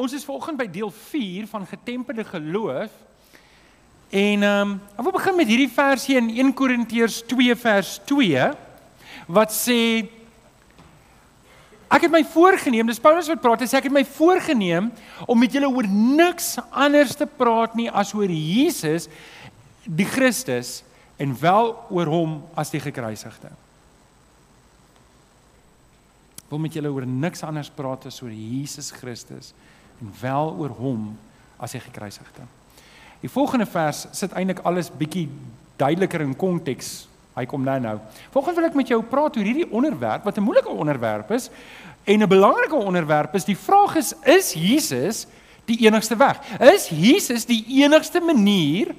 Ons is vanoggend by deel 4 van getemperde geloof. En ehm um, ek wil begin met hierdie versie in 1 Korintiërs 2 vers 2 wat sê Ek het my voorgenem, dis Paulus wat praat, hy sê ek het my voorgenem om met julle oor niks anders te praat nie as oor Jesus die Christus en wel oor hom as die gekruisigde. Ek wil met julle oor niks anders praat as oor Jesus Christus en wel oor hom as die gekruisigde. Die volgende vers sit eintlik alles bietjie duideliker in konteks. Hy kom nou nou. Volgens wil ek met jou praat oor hierdie onderwerp wat 'n moeilike onderwerp is en 'n belangrike onderwerp is. Die vraag is: is Jesus die enigste weg? Is Jesus die enigste manier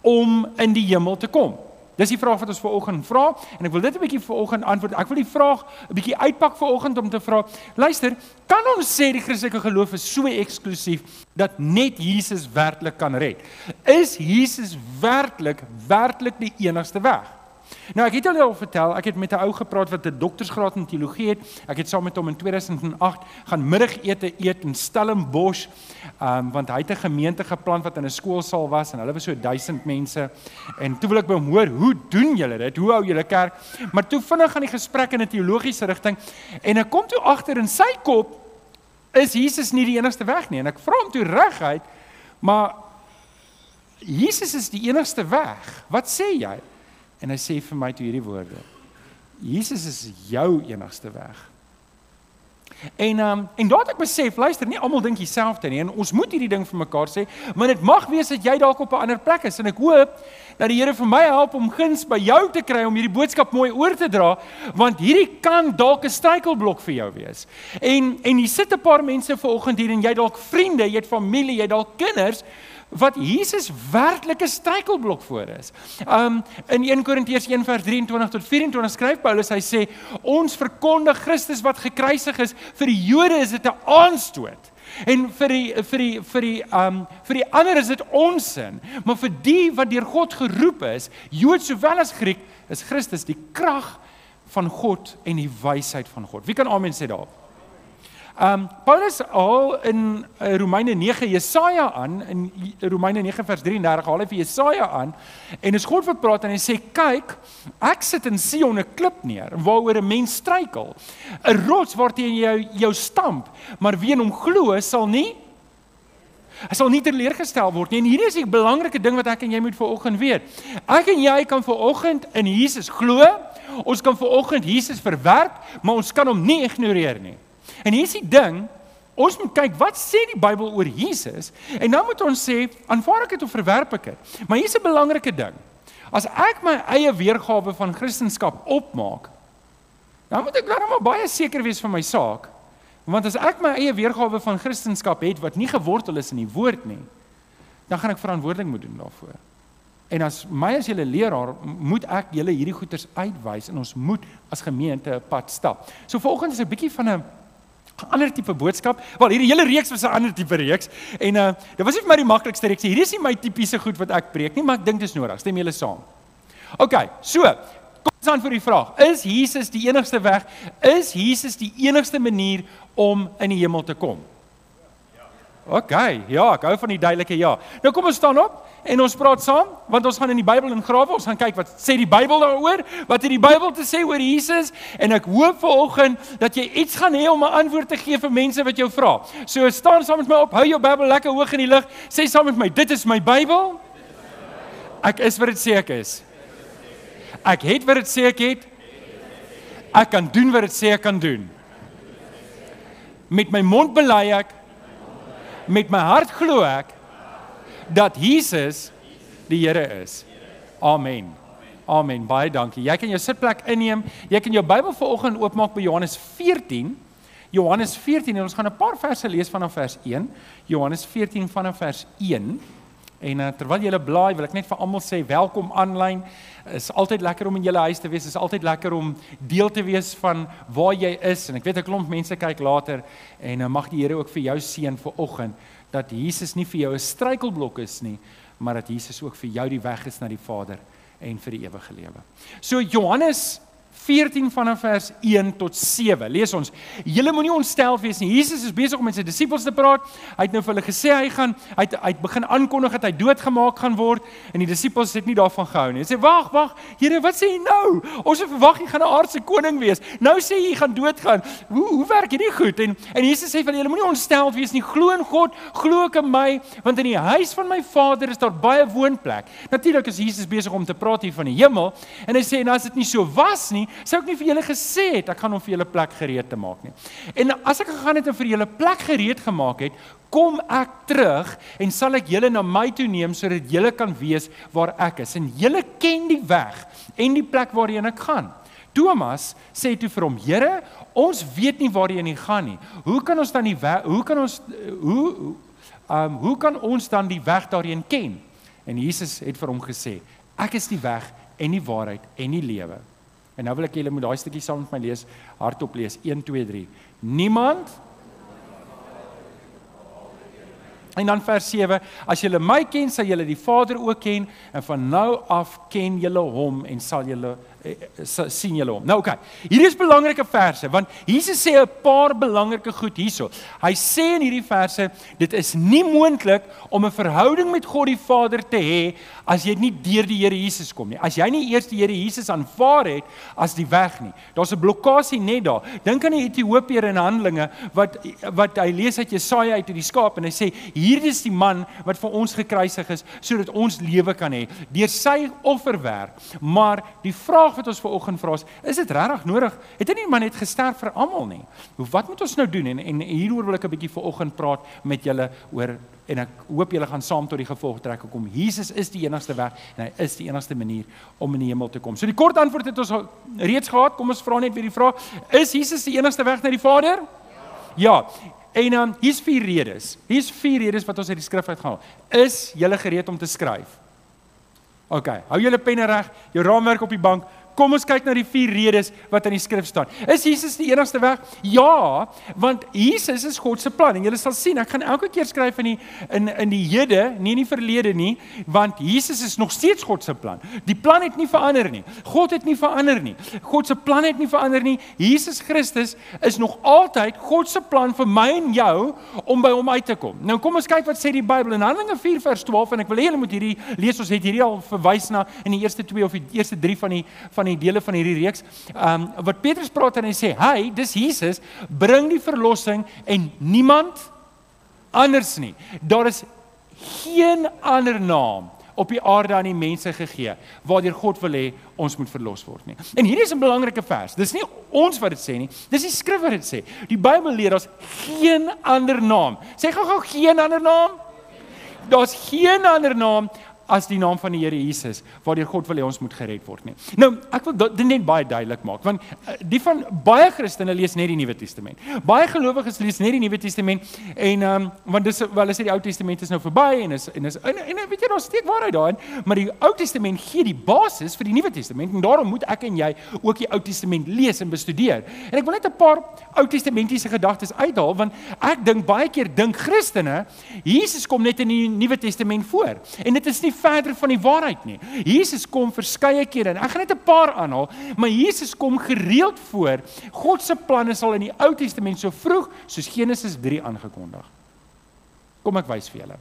om in die hemel te kom? Dis die vraag wat ons vanoggend vra en ek wil dit 'n bietjie vanoggend antwoord. Ek wil die vraag 'n bietjie uitpak vanoggend om te vra. Luister, kan ons sê die Christelike geloof is so eksklusief dat net Jesus werklik kan red? Is Jesus werklik werklik die enigste weg? Nou ek het julle al vertel, ek het met 'n ou gepraat wat 'n doktorsgraad in teologie het. Ek het saam met hom in 2008 gaan middagete eet in Stellenbosch, um, want hy het 'n gemeente geplant wat in 'n skoolsaal was en hulle was so 1000 mense. En toe wil ek by hom hoor, hoe doen julle dit? Hoe hou julle kerk? Maar toe vinnig gaan die gesprek in 'n teologiese rigting en ek kom toe agter in sy kop is Jesus nie die enigste weg nie en ek vra hom toe reguit, maar Jesus is die enigste weg. Wat sê jy? En hy sê vir my toe hierdie woorde. Jesus is jou enigste weg. En um, en daat ek besef, luister, nie almal dink dieselfde nie en ons moet hierdie ding vir mekaar sê, maar dit mag wees dat jy dalk op 'n ander plek is en ek hoop dat die Here vir my help om guns by jou te kry om hierdie boodskap mooi oor te dra, want hierdie kan dalk 'n struikelblok vir jou wees. En en hier sit 'n paar mense vanoggend hier en jy dalk vriende, jy het familie, jy dalk kinders wat Jesus werklike struikelblok voor is. Um in 1 Korintiërs 1:23 tot 24 skryf Paulus hy sê ons verkondig Christus wat gekruisig is vir die Jode is dit 'n aanstoot en vir die vir die vir die um vir die ander is dit onsin maar vir die wat deur God geroep is Jood sowel as Griek is Christus die krag van God en die wysheid van God. Wie kan amen sê daarop? Um Paulus haal in uh, Romeine 9 Jesaja aan in Romeine 9 vers 33 haal hy vir Jesaja aan en is God wat praat en hy sê kyk ek sit in Sion 'n klip neer waaroor 'n mens struikel 'n rots waarteen jy jou stamp maar wie in hom glo sal nie Hy sal nie teleurgestel word nie. En hierdie is die belangrike ding wat ek en jy moet vanoggend weet. Ek en jy kan vanoggend in Jesus glo. Ons kan vanoggend Jesus verwerp, maar ons kan hom nie ignoreer nie. En hier is die ding, ons moet kyk wat sê die Bybel oor Jesus en dan moet ons sê aanvaar ek dit of verwerp ek dit. Maar hier's 'n belangrike ding. As ek my eie weergawe van Christendom opmaak, dan moet ek dan maar baie seker wees van my saak. Want as ek my eie weergawe van Christendom het wat nie gewortel is in die woord nie, dan gaan ek verantwoordelik moet doen daarvoor. En as my as julle leraar moet ek julle hierdie goeters uitwys en ons moet as gemeente 'n pad stap. So volgens is 'n bietjie van 'n ander tipe boodskap. Wel, hierdie hele reeks was 'n ander tipe reeks en uh dit was nie vir my die maklikste reeks nie. Hierdie is nie my tipiese goed wat ek preek nie, maar ek dink dit is nodig. Stem julle saam? OK, so, kom ons aan vir die vraag. Is Jesus die enigste weg? Is Jesus die enigste manier om in die hemel te kom? OK, ja, ek hou van die duidelike ja. Nou kom ons staan op en ons praat saam want ons gaan in die Bybel ingrawe, ons gaan kyk wat sê die Bybel daaroor, wat het die Bybel te sê oor Jesus en ek hoop vanoggend dat jy iets gaan hê om 'n antwoord te gee vir mense wat jou vra. So staan saam met my op, hou jou Bybel lekker hoog in die lug, sê saam met my, dit is my Bybel. Ek is wat dit sê ek is. Ek het wat dit sê ek het. Ek kan doen wat dit sê ek kan doen. Met my mond bely ek met my hart glo ek dat Jesus die Here is. Amen. Amen. Baie dankie. Jy kan jou sitplek inneem. Jy kan jou Bybel vanoggend oopmaak by Johannes 14. Johannes 14 en ons gaan 'n paar verse lees vanaf vers 1. Johannes 14 vanaf vers 1. En uh, terwyl jy blaai, wil ek net vir almal sê welkom aanlyn. Is altyd lekker om in julle huis te wees. Is altyd lekker om deel te wees van waar jy is. En ek weet 'n klomp mense kyk later en uh, mag die Here ook vir jou seën vir oggend dat Jesus nie vir jou 'n struikelblok is nie, maar dat Jesus ook vir jou die weg is na die Vader en vir die ewige lewe. So Johannes 14 vanaf vers 1 tot 7. Lees ons. Julle moenie ontstel wees nie. Jesus is besig om met sy disippels te praat. Hy het nou vir hulle gesê hy gaan hy het, hy het begin aankondig dat hy doodgemaak gaan word en die disippels het nie daarvan gehou nie. Hulle sê: "Wag, wag. Here, wat sê jy nou? Ons het verwag jy gaan 'n aardse koning wees. Nou sê jy jy gaan doodgaan. Hoe hoe werk hierdie goed?" En en Jesus sê vir hulle: "Julle moenie ontstel wees nie. Glo in God, glo ook in my, want in die huis van my Vader is daar baie woonplek." Natuurlik is Jesus besig om te praat hier van die hemel en hy sê: "En as dit nie so was nie, sou ek nie vir julle gesê het ek gaan om vir julle plek gereed te maak nie. En as ek gegaan het en vir julle plek gereed gemaak het, kom ek terug en sal ek julle na my toe neem sodat julle kan weet waar ek is en julle ken die weg en die plek waarheen ek gaan. Thomas sê toe vir hom: "Here, ons weet nie waarheen jy gaan nie. Hoe kan ons dan die weg, hoe kan ons hoe ehm um, hoe kan ons dan die weg daarheen ken?" En Jesus het vir hom gesê: "Ek is die weg en die waarheid en die lewe." En nou wil ek julle moet daai stukkie saam met my lees, hardop lees. 1 2 3. Niemand? En dan vers 7: As julle my ken, sal julle die Vader ook ken en van nou af ken julle hom en sal julle sien julle hom. Nou oké. Okay. Hierdie is belangrike verse want Jesus sê 'n paar belangrike goed hierso. Hy sê in hierdie verse dit is nie moontlik om 'n verhouding met God die Vader te hê as jy nie deur die Here Jesus kom nie. As jy nie eers die Here Jesus aanvaar het as die weg nie. Daar's 'n blokkade net daar. Dink aan die Ethiopier in Handelinge wat wat hy lees uit Jesaja uit uit die skaap en hy sê hierdie is die man wat vir ons gekruisig is sodat ons lewe kan hê deur sy offerwerk. Maar die vraag wat ons ver oggend vra is, is dit regtig nodig? Het hy nie maar net gesterf vir almal nie? Hoe wat moet ons nou doen? En en hieroor wil ek 'n bietjie ver oggend praat met julle oor en ek hoop julle gaan saam tot die gevolgtrekking kom. Jesus is die enigste weg en hy is die enigste manier om in die hemel te kom. So die kort antwoord het ons reeds gehad. Kom ons vra net weer die vraag: Is Jesus die enigste weg na die Vader? Ja. ja. En um, hier's vier redes. Hier's vier redes wat ons uit die skrif uitgehaal. Is jy gereed om te skryf? OK, hou julle penne reg, jou raamwerk op die bank. Kom ons kyk na die vier redes wat in die skrif staan. Is Jesus die enigste weg? Ja, want Jesus is God se plan en jy sal sien, ek gaan elke keer skryf in die in in die hede, nie in die verlede nie, want Jesus is nog steeds God se plan. Die plan het nie verander nie. God het nie verander nie. God se plan het nie verander nie. Jesus Christus is nog altyd God se plan vir my en jou om by hom uit te kom. Nou kom ons kyk wat sê die Bybel in Handelinge 4 vers 12 en ek wil hê julle moet hierdie lees. Ons het hierdie al verwys na in die eerste 2 of die eerste 3 van die van van die dele van hierdie reeks. Ehm um, wat Petrus praat en hy sê, "Hy, dis Jesus, bring die verlossing en niemand anders nie. Daar is geen ander naam op die aarde aan die mense gegee waardeur God wil hê ons moet verlos word nie. En hierdie is 'n belangrike vers. Dis nie ons wat dit sê nie. Dis die skrif wat dit sê. Die Bybel leer ons geen ander naam. Sê gou-gou geen ander naam. Daar's geen ander naam as die naam van die Here Jesus waardeur God wil hê ons moet gered word nie. Nou, ek wil dit net baie duidelik maak want eh, die van baie Christene lees net die Nuwe Testament. Baie gelowiges lees net die Nuwe Testament en ehm um, want dis wel as die Ou Testament is nou verby en is en is en, en weet jy daar steek waarheid daarin, maar die Ou Testament gee die basis vir die Nuwe Testament en daarom moet ek en jy ook die Ou Testament lees en bestudeer. En ek wil net 'n paar Ou Testamentiese gedagtes uithaal want ek dink baie keer dink Christene Jesus kom net in die Nuwe Testament voor. En dit is nie verder van die waarheid nie. Jesus kom verskeie kere en ek gaan net 'n paar aanhaal, maar Jesus kom gereeld voor. God se planne sal in die Ou Testament so vroeg soos Genesis 3 aangekondig. Kom ek wys vir julle.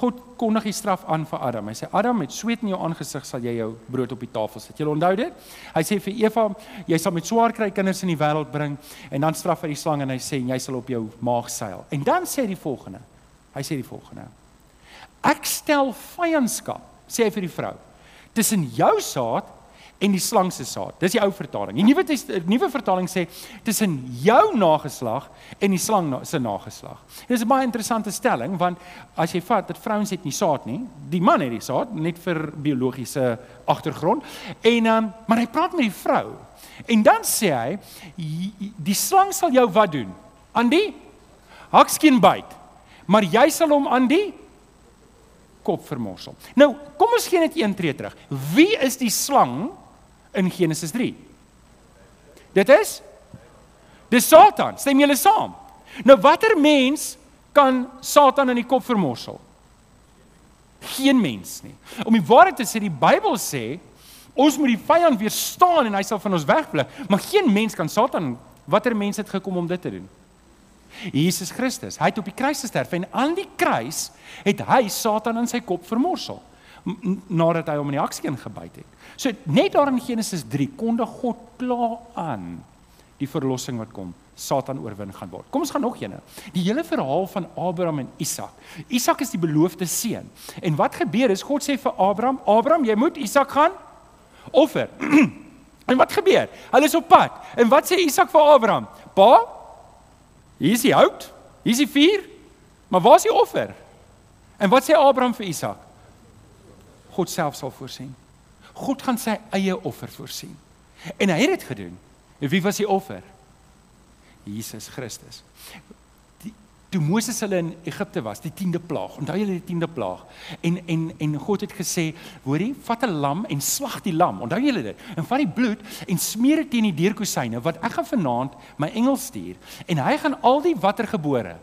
God kondig die straf aan vir Adam. Hy sê Adam, met sweet in jou aangesig sal jy jou brood op die tafel sit. Jy onthou dit? Hy sê vir Eva, jy sal met swaar kry kinders in die wêreld bring en dan straf hy die slang en hy sê jy sal op jou maag seil. En dan sê hy die volgende. Hy sê die volgende. Ek stel vyandskap, sê hy vir die vrou, tussen jou saad en die slang se saad. Dis die ou vertaling. Die nuwe nuwe vertaling sê tussen jou nageslag en die slang se nageslag. Dis 'n baie interessante stelling want as jy vat dat vrouens het nie saad nie, die man het die saad net vir biologiese agtergrond. En um, maar hy praat met die vrou. En dan sê hy die slang sal jou wat doen? Aan die hakskeen byt. Maar jy sal hom aan die kop vermorsel. Nou, kom ons gee net een tree terug. Wie is die slang in Genesis 3? Dit is Dis Satan. Stem julle saam? Nou watter mens kan Satan in die kop vermorsel? Geen mens nie. Om die waarheid te sê, die Bybel sê Ons moet die vyand weerstaan en hy sal van ons wegbly. Maar geen mens kan Satan watter mens het gekom om dit te doen? Jesus Christus. Hy het op die kruis gesterf en aan die kruis het hy Satan in sy kop vermorsel nadat hy hom in die aksie ingebyt het. So net daar in Genesis 3 kondig God klaar aan die verlossing wat kom. Satan oorwin gaan word. Kom ons gaan nog eene. Die hele verhaal van Abraham en Isak. Isak is die beloofde seun. En wat gebeur is God sê vir Abraham, Abraham, jy moet Isak gaan offer. en wat gebeur? Hulle is op pad. En wat sê Isak vir Abraham? Pa, Hier is die hout, hier is die vuur, maar waar is die offer? En wat sê Abraham vir Isak? God self sal voorsien. God gaan sy eie offer voorsien. En hy het dit gedoen. En wie was die offer? Jesus Christus toe Moses hulle in Egipte was, die 10de plaag. Onthou julle die 10de plaag? En en en God het gesê, hoorie, vat 'n lam en slag die lam. Onthou julle dit? En vat die bloed en smeer dit teen die deurkosyne wat ek gaan vanaand my engel stuur en hy gaan al die watergebore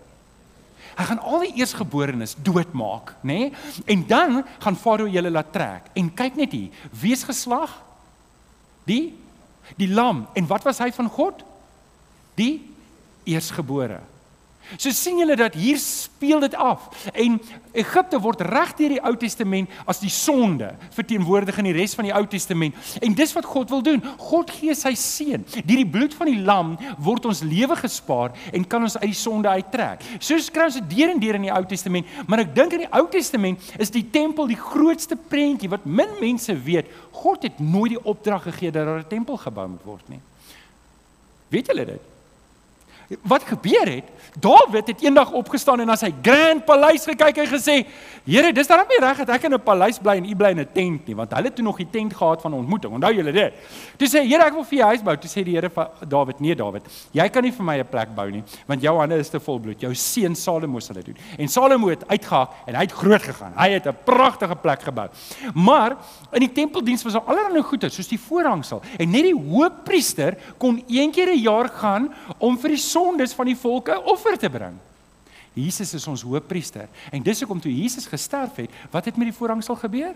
Hy gaan al die eersgeborenes doodmaak, nê? Nee? En dan gaan Farao julle laat trek. En kyk net hier, wie is geslag? Die die lam. En wat was hy van God? Die eersgebore. So sien julle dat hier speel dit af. En Egipte word reg deur die Ou Testament as die sonde verteenwoordig in die res van die Ou Testament. En dis wat God wil doen. God gee sy seun. Deur die bloed van die lam word ons lewe gespaar en kan ons uit die sonde uittrek. Soos kry ons dit deur en deur in die Ou Testament, maar ek dink in die Ou Testament is die tempel die grootste prentjie wat min mense weet. God het nooit die opdrag gegee dat daar 'n tempel gebou moet word nie. Weet julle dit? Wat gebeur het? Dawid het eendag opgestaan en na sy grand paleis gekyk en gesê: "Here, dis daarom nie reg dat ek in 'n paleis bly en u bly in 'n tent nie, want hulle het toe nog die tent gehad van ontmoeting. Onthou julle dit?" Toe sê: "Here, ek wil vir jou huis bou." Toe sê die Here vir Dawid: "Nee, Dawid, jy kan nie vir my 'n plek bou nie, want jou hande is te vol bloed. Jou seun Salomo sal dit doen." En Salomo het uitgehaak en hy het groot gegaan. Hy het 'n pragtige plek gebou. Maar in die tempeldiens was daar allerlei goede, soos die voorhangsel, en net die hoofpriester kon een keer 'n jaar gaan om vir die sondes van die volke offer te bring. Jesus is ons hoëpriester en dis hoekom toe Jesus gesterf het, wat het met die voorhangsel gebeur?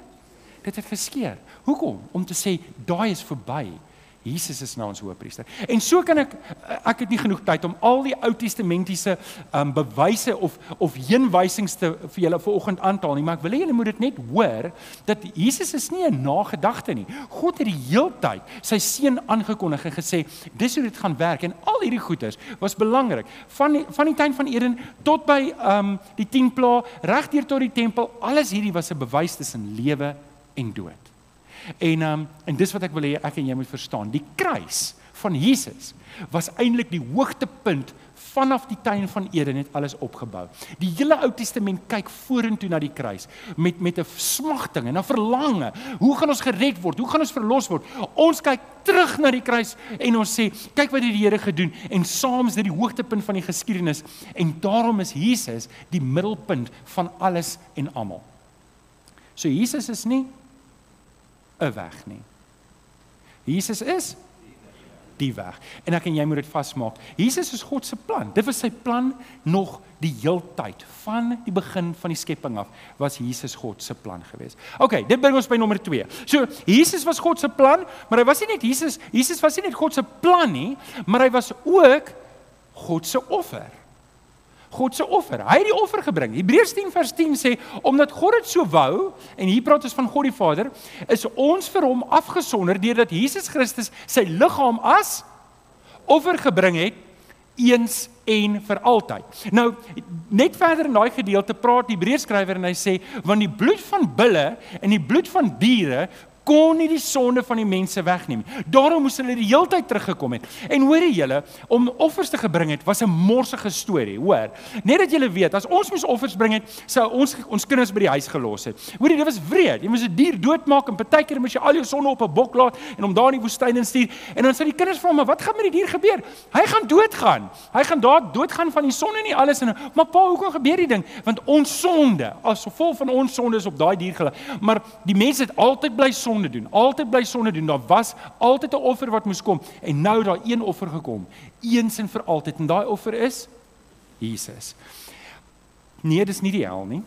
Dit het geskeur. Hoekom? Om te sê daai is verby. Jesus is nou ons hoëpriester. En so kan ek ek het nie genoeg tyd om al die Ou Testamentiese um bewyse of of heenwysings te vir julle vanoggend aan te haal nie, maar ek wil hê julle moet dit net hoor dat Jesus is nie 'n nagedagte nie. God het die heeltyd sy seun aangekondig en gesê dis hoe dit gaan werk en al hierdie goeders was belangrik. Van die, van die tuin van Eden tot by um die 10 pla regdeur tot die tempel, alles hierdie was 'n bewys tussen lewe en dood. En um, en dis wat ek wil hê ek en jy moet verstaan. Die kruis van Jesus was eintlik die hoogtepunt vanaf die tuin van Eden het alles opgebou. Die hele Ou Testament kyk vorentoe na die kruis met met 'n smagting en 'n verlange. Hoe gaan ons gered word? Hoe gaan ons verlos word? Ons kyk terug na die kruis en ons sê, kyk wat het die Here gedoen en saam is dit die hoogtepunt van die geskiedenis en daarom is Jesus die middelpunt van alles en almal. So Jesus is nie 'n weg nie. Jesus is die weg. En ek en jy moet dit vasmaak. Jesus is God se plan. Dit was sy plan nog die heeltyd van die begin van die skepping af was Jesus God se plan geweest. OK, dit bring ons by nommer 2. So, Jesus was God se plan, maar hy was nie net Jesus, Jesus was nie net God se plan nie, maar hy was ook God se offer. God se offer. Hy het die offer gebring. Hebreërs 10 vers 10 sê omdat God dit so wou en hier praat ons van God die Vader, is ons vir hom afgesonder deurdat Jesus Christus sy liggaam as offer gebring het eens en vir altyd. Nou net verder in daai gedeelte praat die Hebreërs skrywer en hy sê want die bloed van bulle en die bloed van diere kon nie die sonde van die mense wegneem. Daarom moes hulle die heeltyd teruggekom het. En hoorie julle, om offers te gebring het was 'n morsige storie, hoor. Net dat julle weet, as ons moes offers bring het, sou ons ons kinders by die huis gelos het. Hoorie, dit was wreed. Jy moes 'n dier doodmaak en partykeer moes jy al jou sonde op 'n bok laat en hom daar in die woestyn instuur. En dan sê die kinders vra my, "Wat gaan met die dier gebeur?" Hy gaan doodgaan. Hy gaan daar doodgaan van die sonde en nie alles en maar pa, hoekom gebeur die ding? Want ons sonde, as gevolg van ons sonde is op daai dier gelê. Maar die mense het altyd bly sonde sonde doen. Altyd bly sonde doen. Daar was altyd 'n offer wat moes kom en nou daar een offer gekom. Eens en vir altyd. En daai offer is Jesus. Nee, dis nie die hel nie.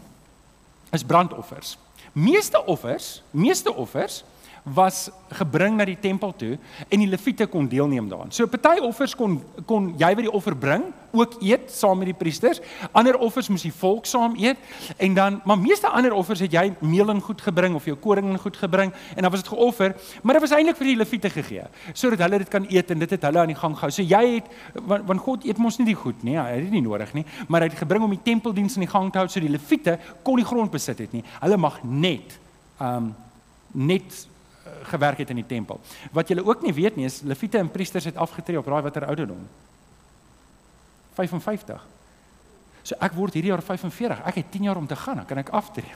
Is brandoffers. Meeste offers, meeste offers was gebring na die tempel toe en die leviete kon deelneem daaraan. So party offers kon kon jy by die offer bring, ook eet saam met die priesters. Ander offers moes die volk saam eet en dan maar meeste ander offers het jy meel en goed gebring of jou koring en goed gebring en dan was dit geoffer, maar dit was eintlik vir die leviete gegee sodat hulle dit kan eet en dit het hulle aan die gang gehou. So jy het want, want God eet mos nie die goed nie, hy het dit nie nodig nie, maar hy het gebring om die tempeldiens in die gang te hou so die leviete kon die grond besit het nie. Hulle mag net um net gewerk het in die tempel. Wat julle ook nie weet nie is leviete en priesters het afgetree op raai watter ouderdom? 55. So ek word hierdie jaar 45. Ek het 10 jaar om te gaan, dan kan ek aftree.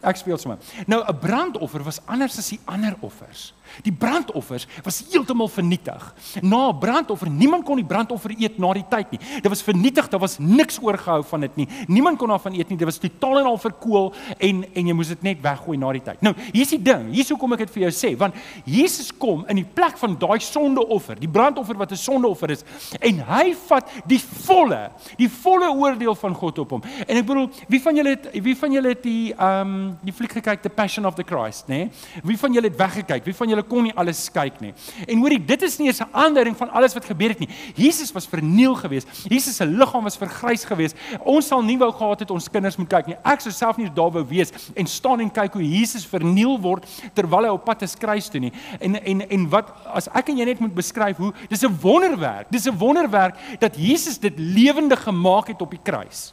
Ek speel sommer. Nou 'n brandoffer was anders as die ander offers. Die brandoffers was heeltemal vernietig. Na 'n brandoffer, niemand kon die brandoffer eet na die tyd nie. Dit was vernietig, daar was niks oorgehou van dit nie. Niemand kon daarvan eet nie. Dit was totaal en al verkoel en en jy moes dit net weggooi na die tyd. Nou, hier's die ding. Hier's hoekom ek dit vir jou sê, want Jesus kom in die plek van daai sondeoffer, die brandoffer wat 'n sondeoffer is, en hy vat die volle, die volle oordeel van God op hom. En ek bedoel, wie van julle het wie van julle het die ehm um, die fliek gekyk The Passion of the Christ, nê? Nee? Wie van julle het weggekyk? Wie van julle kon nie alles kyk nie. En hoorie, dit is nie 'n aanduiding van alles wat gebeur het nie. Jesus was verniel geweest. Jesus se liggaam was vergrys geweest. Ons sal nie wou gehad het ons kinders moet kyk nie. Ek sou self nie daar wou wees en staan en kyk hoe Jesus verniel word terwyl hy op pad is kruis toe nie. En en en wat as ek en jy net moet beskryf hoe dis 'n wonderwerk. Dis 'n wonderwerk dat Jesus dit lewendig gemaak het op die kruis.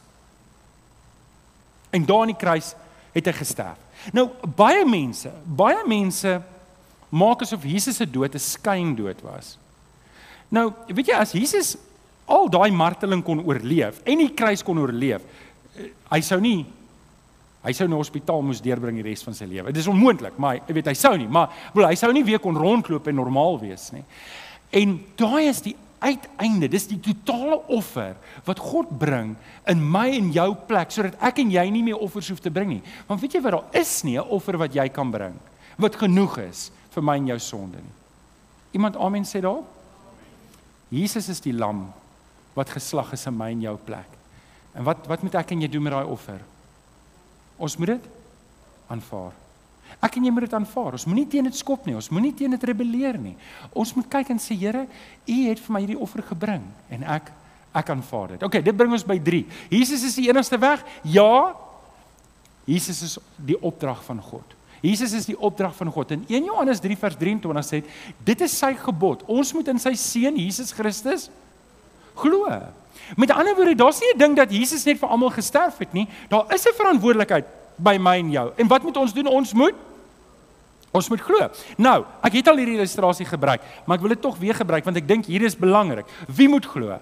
En daar in die kruis het hy gesterf. Nou baie mense, baie mense maak asof Jesus se dood 'n skyndood was. Nou, weet jy as Jesus al daai marteling kon oorleef en die kruis kon oorleef, eh, hy sou nie hy sou na hospitaal moes deurbring die res van sy lewe. Dit is onmoontlik, maar jy weet hy sou nie, maar wel hy sou nie weer kon rondloop en normaal wees nie. En daai is die uiteinde, dis die totale offer wat God bring in my en jou plek sodat ek en jy nie meer offers hoef te bring nie. Want weet jy wat daar is nie 'n offer wat jy kan bring wat genoeg is vir my en jou sonde nie. Iemand amen sê daar? Jesus is die lam wat geslag is in my en jou plek. En wat wat moet ek en jy doen met daai offer? Ons moet dit aanvaar. Ek en jy moet dit aanvaar. Ons moenie teen dit skop nie. Ons moenie teen dit rebelleer nie. Ons moet kyk en sê Here, U het vir my hierdie offer gebring en ek ek aanvaar dit. OK, dit bring ons by 3. Jesus is die enigste weg? Ja. Jesus is die opdrag van God. Jesus is die opdrag van God. In 1 Johannes 3 vers 23 sê dit is sy gebod. Ons moet in sy seun Jesus Christus glo. Met ander woorde, daar's nie 'n ding dat Jesus net vir almal gesterf het nie. Daar is 'n verantwoordelikheid by my en jou. En wat moet ons doen? Ons moet ons moet glo. Nou, ek het al hierdie illustrasie gebruik, maar ek wil dit tog weer gebruik want ek dink hier is belangrik. Wie moet glo?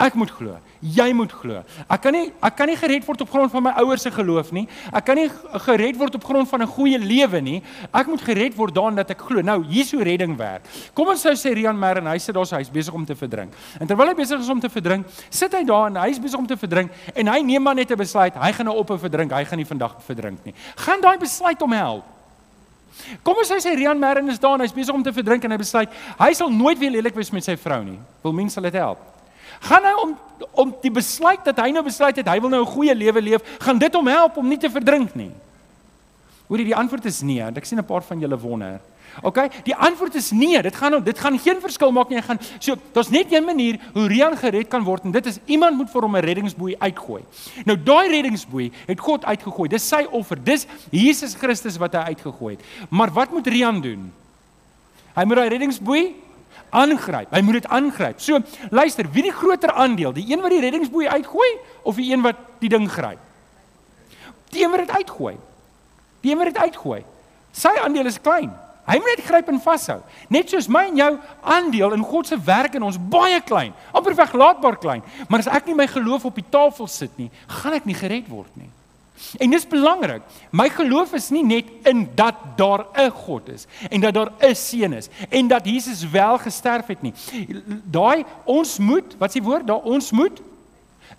Ek moet glo. Jy moet glo. Ek kan nie ek kan nie gered word op grond van my ouers se geloof nie. Ek kan nie gered word op grond van 'n goeie lewe nie. Ek moet gered word daarin dat ek glo. Nou, hier is hoe redding werk. Kom ons sou sê Rian Mer en hy sit daar so hy's besig om te verdrink. En terwyl hy besig is om te verdrink, sit hy daar en hy's besig om te verdrink en hy neem maar net 'n besluit. Hy gaan nou ophou verdrink. Hy gaan nie vandag verdrink nie. Gaan daai besluit om help. Kom ons sê Rian Mer is daar en hy's besig om te verdrink en hy besluit hy sal nooit weer lelik wees met sy vrou nie. Wil mense dit help? Gaan hy om om die besluit dat hy nou besluit het hy wil nou 'n goeie lewe leef, gaan dit hom help om nie te verdrink nie. Hoorie, die antwoord is nee, en ek sien 'n paar van julle wonder. OK, die antwoord is nee, dit gaan dit gaan geen verskil maak nie. Hy gaan so daar's net een manier hoe Rian gered kan word en dit is iemand moet vir hom 'n reddingsboei uitgooi. Nou daai reddingsboei het God uitgegooi. Dis sy offer. Dis Jesus Christus wat hy uitgegooi het. Maar wat moet Rian doen? Hy moet daai reddingsboei aangryp. Hy moet dit aangryp. So, luister, wie die groter aandeel? Die een wat die reddingsboei uitgooi of die een wat die ding gryp? Die een wat dit uitgooi. Die een wat dit uitgooi. Sy aandeel is klein. Hy moet net gryp en vashou. Net soos my en jou aandeel in God se werk in ons baie klein, amper weglaatbaar klein. Maar as ek nie my geloof op die tafel sit nie, gaan ek nie gered word nie. En dis belangrik. My geloof is nie net in dat daar 'n God is en dat daar 'n seun is en dat Jesus wel gesterf het nie. Daai ons moet, wat is die woord? Daar ons moet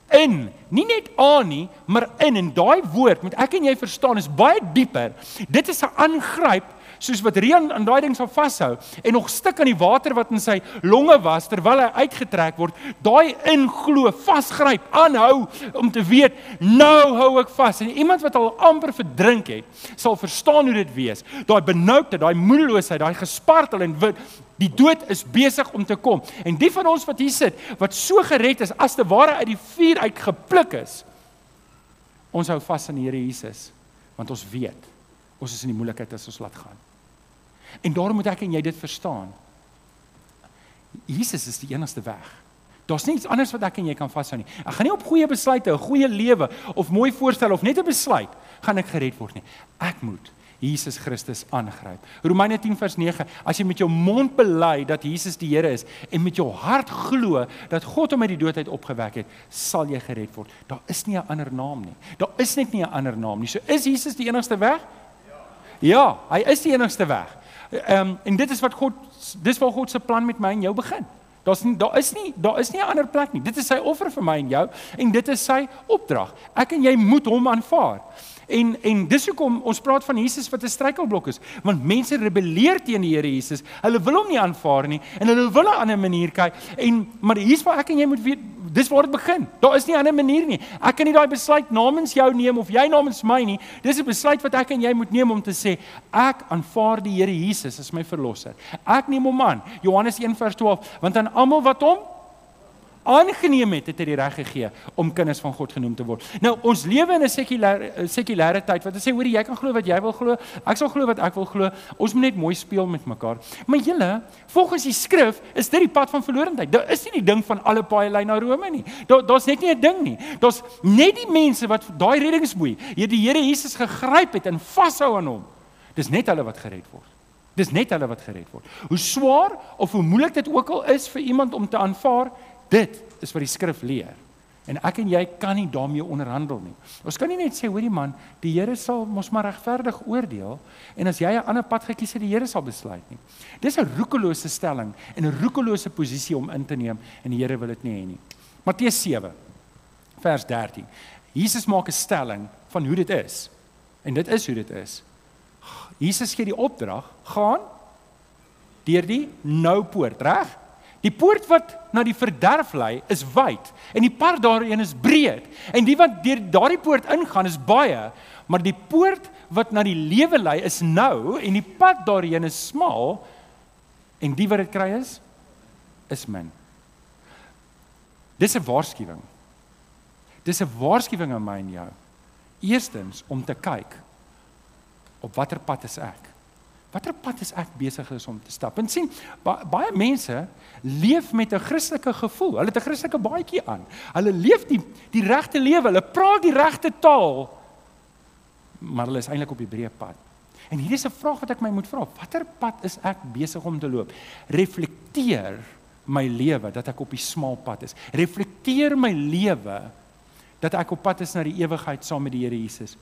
in, nie net aan nie, maar in en daai woord moet ek en jy verstaan is baie dieper. Dit is 'n aangryp soos wat Rian aan daai ding sal vashou en nog stik aan die water wat in sy longe was terwyl hy uitgetrek word, daai inglo, vasgryp, aanhou om te weet nou hou ek vas. En iemand wat al amper verdrink het, sal verstaan hoe dit wees. Daai benoudheid, daai moedeloosheid, daai gespartel en wit Die dood is besig om te kom. En die van ons wat hier sit, wat so gered is as te ware uit die vuur uit gepluk is, ons hou vas aan die Here Jesus, want ons weet ons is in die moeilikheid as ons laat gaan. En daarom moet ek en jy dit verstaan. Jesus is die enigste weg. Daar's niks anders wat ek en jy kan vashou nie. Ek gaan nie op goeie besluite, 'n goeie lewe of mooi voorstel of net 'n besluit gaan ek gered word nie. Ek moet Jesus Christus aangryp. Romeine 10 vers 9: As jy met jou mond bely dat Jesus die Here is en met jou hart glo dat God hom uit die dood uit opgewek het, sal jy gered word. Daar is nie 'n ander naam nie. Daar is net nie 'n ander naam nie. So is Jesus die enigste weg? Ja. Ja, hy is die enigste weg. Ehm um, en dit is wat God dis waar God se plan met my en jou begin. Daar's daar is nie daar is nie 'n ander plek nie. Dit is sy offer vir my en jou en dit is sy opdrag. Ek en jy moet hom aanvaar. En en dis hoekom ons praat van Jesus wat 'n struikelblok is, want mense rebelleer teen die Here Jesus. Hulle wil hom nie aanvaar nie en hulle wil 'n ander manier kyk. En maar hier's waar ek en jy moet weet, dis waar dit begin. Daar is nie 'n ander manier nie. Ek kan nie daai besluit namens jou neem of jy namens my nie. Dis 'n besluit wat ek en jy moet neem om te sê, ek aanvaar die Here Jesus as my verlosser. Ek neem hom aan. Johannes 1:12, want aan almal wat hom aangeneem het, het hy die reg gegee om kinders van God genoem te word. Nou ons lewe in 'n sekulêre sekulêre tyd wat sê hoorie jy kan glo wat jy wil glo, ek sal glo wat ek wil glo. Ons moet net mooi speel met mekaar. Maar julle, volgens die skrif is dit die pad van verlorendheid. Daar is nie die ding van alle paaie lei na Rome nie. Daar daar's net nie 'n ding nie. Daar's net die mense wat daai reddingsboei, hier die Here Jesus gegryp het en vashou aan hom. Dis net hulle wat gered word. Dis net hulle wat gered word. Hoe swaar of hoe moeilik dit ook al is vir iemand om te aanvaar, Dit is wat die skrif leer. En ek en jy kan nie daarmee onderhandel nie. Ons kan nie net sê hoorie man, die Here sal mos maar regverdig oordeel en as jy 'n ander pad gekies het, die Here sal besluit nie. Dis 'n roekelose stelling en 'n roekelose posisie om in te neem en die Here wil dit nie hê nie. Matteus 7 vers 13. Jesus maak 'n stelling van hoe dit is. En dit is hoe dit is. Jesus gee die opdrag: gaan deur die nou poort, reg? Die poort wat na die verderf lei is wyd en die pad daarin is breed en die wat deur daardie poort ingaan is baie maar die poort wat na die lewe lei is nou en die pad daarin is smal en die wat dit kry is is min. Dis 'n waarskuwing. Dis 'n waarskuwing aan my en jou. Eerstens om te kyk op watter pad is ek? Watter pad is ek besig is om te stap? En sien, ba baie mense leef met 'n Christelike gevoel. Hulle het 'n Christelike baadjie aan. Hulle leef die die regte lewe. Hulle praat die regte taal. Maar hulle is eintlik op die breë pad. En hier is 'n vraag wat ek my moet vra. Watter pad is ek besig om te loop? Reflekteer my lewe dat ek op die smal pad is. Reflekteer my lewe dat ek op pad is na die ewigheid saam met die Here Jesus.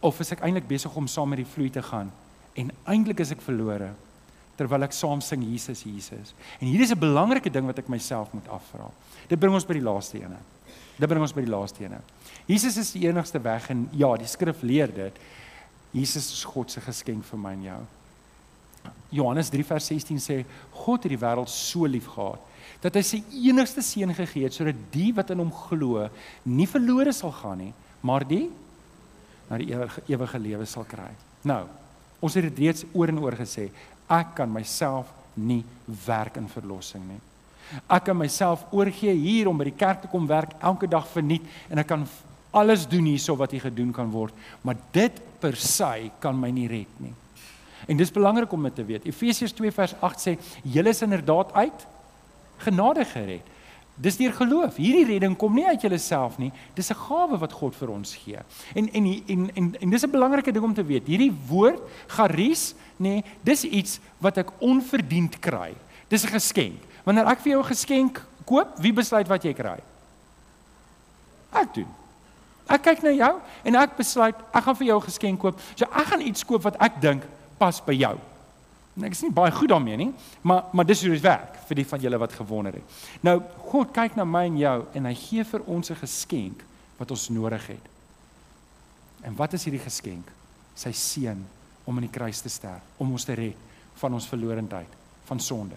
Of is ek eintlik besig om saam met die vloei te gaan? En eintlik is ek verlore terwyl ek saam sing Jesus Jesus. En hier is 'n belangrike ding wat ek myself moet afvra. Dit bring ons by die laaste ene. Dit bring ons by die laaste ene. Jesus is die enigste weg en ja, die skrif leer dit. Jesus is God se geskenk vir my en jou. Johannes 3 vers 16 sê God het die wêreld so lief gehad dat hy sy enigste seun gegee het sodat die wat in hom glo nie verlore sal gaan nie, maar die na die ewige, ewige lewe sal kry. Nou, Ons het dit reeds oor en oor gesê. Ek kan myself nie werk in verlossing nie. Ek kan myself oorgee hier om by die kerk te kom werk elke dag verniet en ek kan alles doen hierso wat hier gedoen kan word, maar dit per se kan my nie red nie. En dis belangrik om dit te weet. Efesiërs 2 vers 8 sê: "Julle is inderdaad uit genade gered." Dis deur geloof. Hierdie redding kom nie uit jouself nie. Dis 'n gawe wat God vir ons gee. En en en en, en dis 'n belangrike ding om te weet. Hierdie woord charis, nê, nee, dis iets wat ek onverdiend kry. Dis 'n geskenk. Wanneer ek vir jou 'n geskenk koop, wie besluit wat jy kry? Ek doen. Ek kyk na jou en ek besluit ek gaan vir jou 'n geskenk koop. So ek gaan iets koop wat ek dink pas by jou. En ek is nie baie goed daarmee nie, maar maar dis hoe dit werk vir die van julle wat gewonder het. Nou God kyk na my en jou en hy gee vir ons 'n geskenk wat ons nodig het. En wat is hierdie geskenk? Sy seun, om aan die kruis te sterf, om ons te red van ons verlorendheid, van sonde.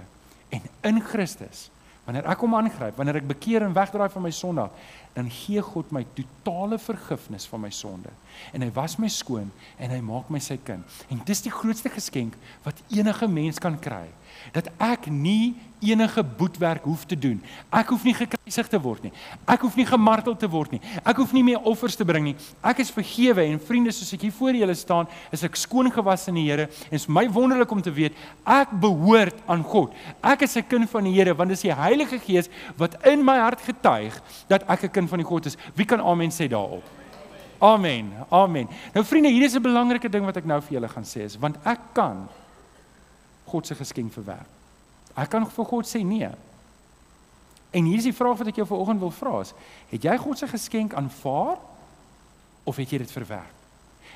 En in Christus, wanneer ek hom aangryp, wanneer ek bekeer en wegdraai van my sonde, dan gee God my totale vergifnis van my sonde. En hy was my skoon en hy maak my sy kind. En dis die grootste geskenk wat enige mens kan kry dat ek nie enige boetwerk hoef te doen. Ek hoef nie gekruisig te word nie. Ek hoef nie gemartel te word nie. Ek hoef nie meer offers te bring nie. Ek is vergewe en vriende, soos ek hier voor julle staan, is ek skoon gewas in die Here en is my wonderlik om te weet ek behoort aan God. Ek is 'n kind van die Here want dis die Heilige Gees wat in my hart getuig dat ek 'n kind van die God is. Wie kan amen sê daarop? Amen. Amen. Nou vriende, hier is 'n belangrike ding wat ek nou vir julle gaan sê is want ek kan God se geskenk verwerp. Ek kan vir God sê nee. En hier is die vraag wat ek jou vanoggend wil vra is: Het jy God se geskenk aanvaar of het jy dit verwerp?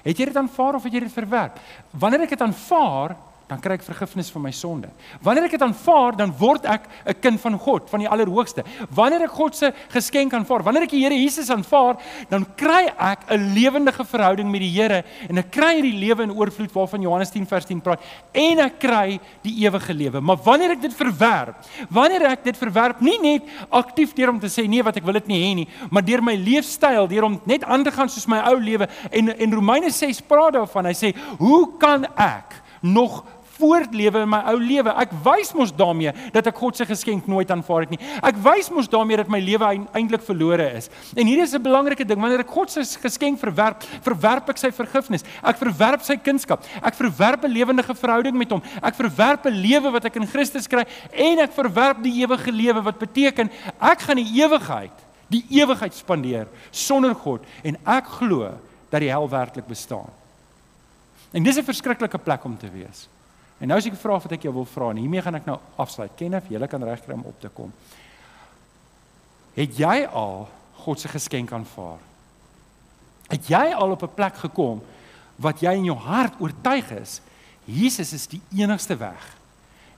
Het jy dit aanvaar of het jy dit verwerp? Wanneer ek dit aanvaar, dan kry ek vergifnis van my sonde. Wanneer ek dit aanvaar, dan word ek 'n kind van God, van die Allerhoogste. Wanneer ek God se geskenk aanvaar, wanneer ek die Here Jesus aanvaar, dan kry ek 'n lewendige verhouding met die Here en ek kry hierdie lewe in oorvloed waarvan Johannes 10 vers 10 praat en ek kry die ewige lewe. Maar wanneer ek dit verwerp, wanneer ek dit verwerp, nie net aktief deur om te sê nee wat ek wil dit nie hê nie, maar deur my leefstyl, deur om net aan te gaan soos my ou lewe en en Romeine 6 praat daarvan. Hy sê, "Hoe kan ek nog voortlewe in my ou lewe. Ek wys mos daarmee dat ek God se geskenk nooit aanvaar het nie. Ek wys mos daarmee dat my lewe eintlik verlore is. En hier is 'n belangrike ding, wanneer ek God se geskenk verwerp, verwerp ek sy vergifnis. Ek verwerp sy kunskap. Ek verwerp 'n lewendige verhouding met hom. Ek verwerp 'n lewe wat ek in Christus kry en ek verwerp die ewige lewe wat beteken ek gaan die ewigheid, die ewigheid spandeer sonder God en ek glo dat die hel werklik bestaan. En dis 'n verskriklike plek om te wees. En nou is ek 'n vraag wat ek jou wil vra en hiermee gaan ek nou afsluit. Kenneth, jy kan regkry om op te kom. Het jy al God se geskenk aanvaar? Het jy al op 'n plek gekom wat jy in jou hart oortuig is Jesus is die enigste weg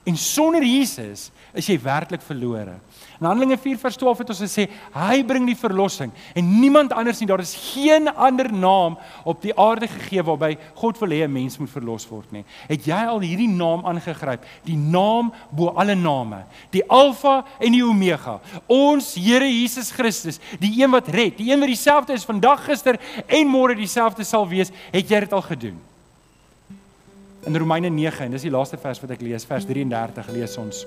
En sonder Jesus is jy werklik verlore. In Handelinge 4 vers 12 het ons gesê hy bring die verlossing en niemand anders nie. Daar is geen ander naam op die aarde gegee waarby God wil hê 'n mens moet verlos word nie. Het jy al hierdie naam aangegryp? Die naam bo alle name, die Alfa en die Omega. Ons Here Jesus Christus, die een wat red, die een wat dieselfde is vandag, gister en môre dieselfde sal wees. Het jy dit al gedoen? In Romeine 9 en dis die laaste vers wat ek lees, vers 33 lees ons.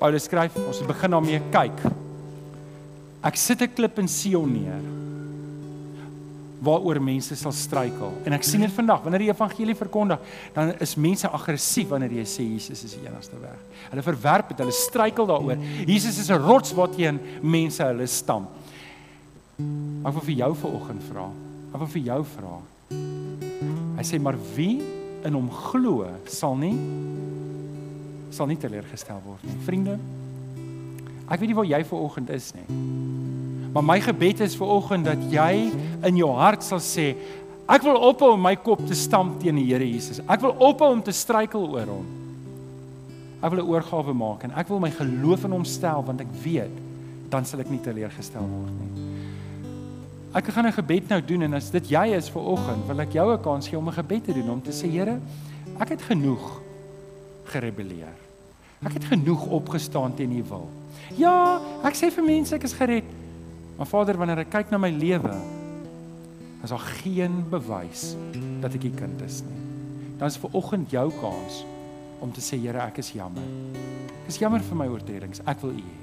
Paulus skryf, ons begin daarmee kyk. Ek sit 'n klip in Sion neer waaroor mense sal struikel. En ek sien dit vandag wanneer die evangelie verkondig, dan is mense aggressief wanneer jy sê Jesus is die enigste weg. Hulle verwerp dit, hulle struikel daaroor. Jesus is 'n rots waarteen mense hulle stamp. Ek wil vir jou vanoggend vra. Ek wil vir jou vra. Hy sê maar wie in hom glo, sal nie sal nie teleurgestel word nie. Vriende, ek weet nie waar jy ver oggend is nie. Maar my gebed is ver oggend dat jy in jou hart sal sê, ek wil ophou om my kop te stamp teen die Here Jesus. Ek wil ophou om te struikel oor hom. Ek wil 'n oorgawe maak en ek wil my geloof in hom stel want ek weet dan sal ek nie teleurgestel word nie. Ek gaan 'n gebed nou doen en as dit jy is vir oggend, wil ek jou 'n kans gee om 'n gebed te doen om te sê Here, ek het genoeg gerebelleer. Ek het genoeg opgestaan teen U wil. Ja, ek sê vir mense ek is gered. Maar Vader, wanneer ek kyk na my lewe, is daar geen bewys dat ek U kind is nie. Dan is vir oggend jou kans om te sê Here, ek is jammer. Ek is jammer vir my oortredings. Ek wil U hê.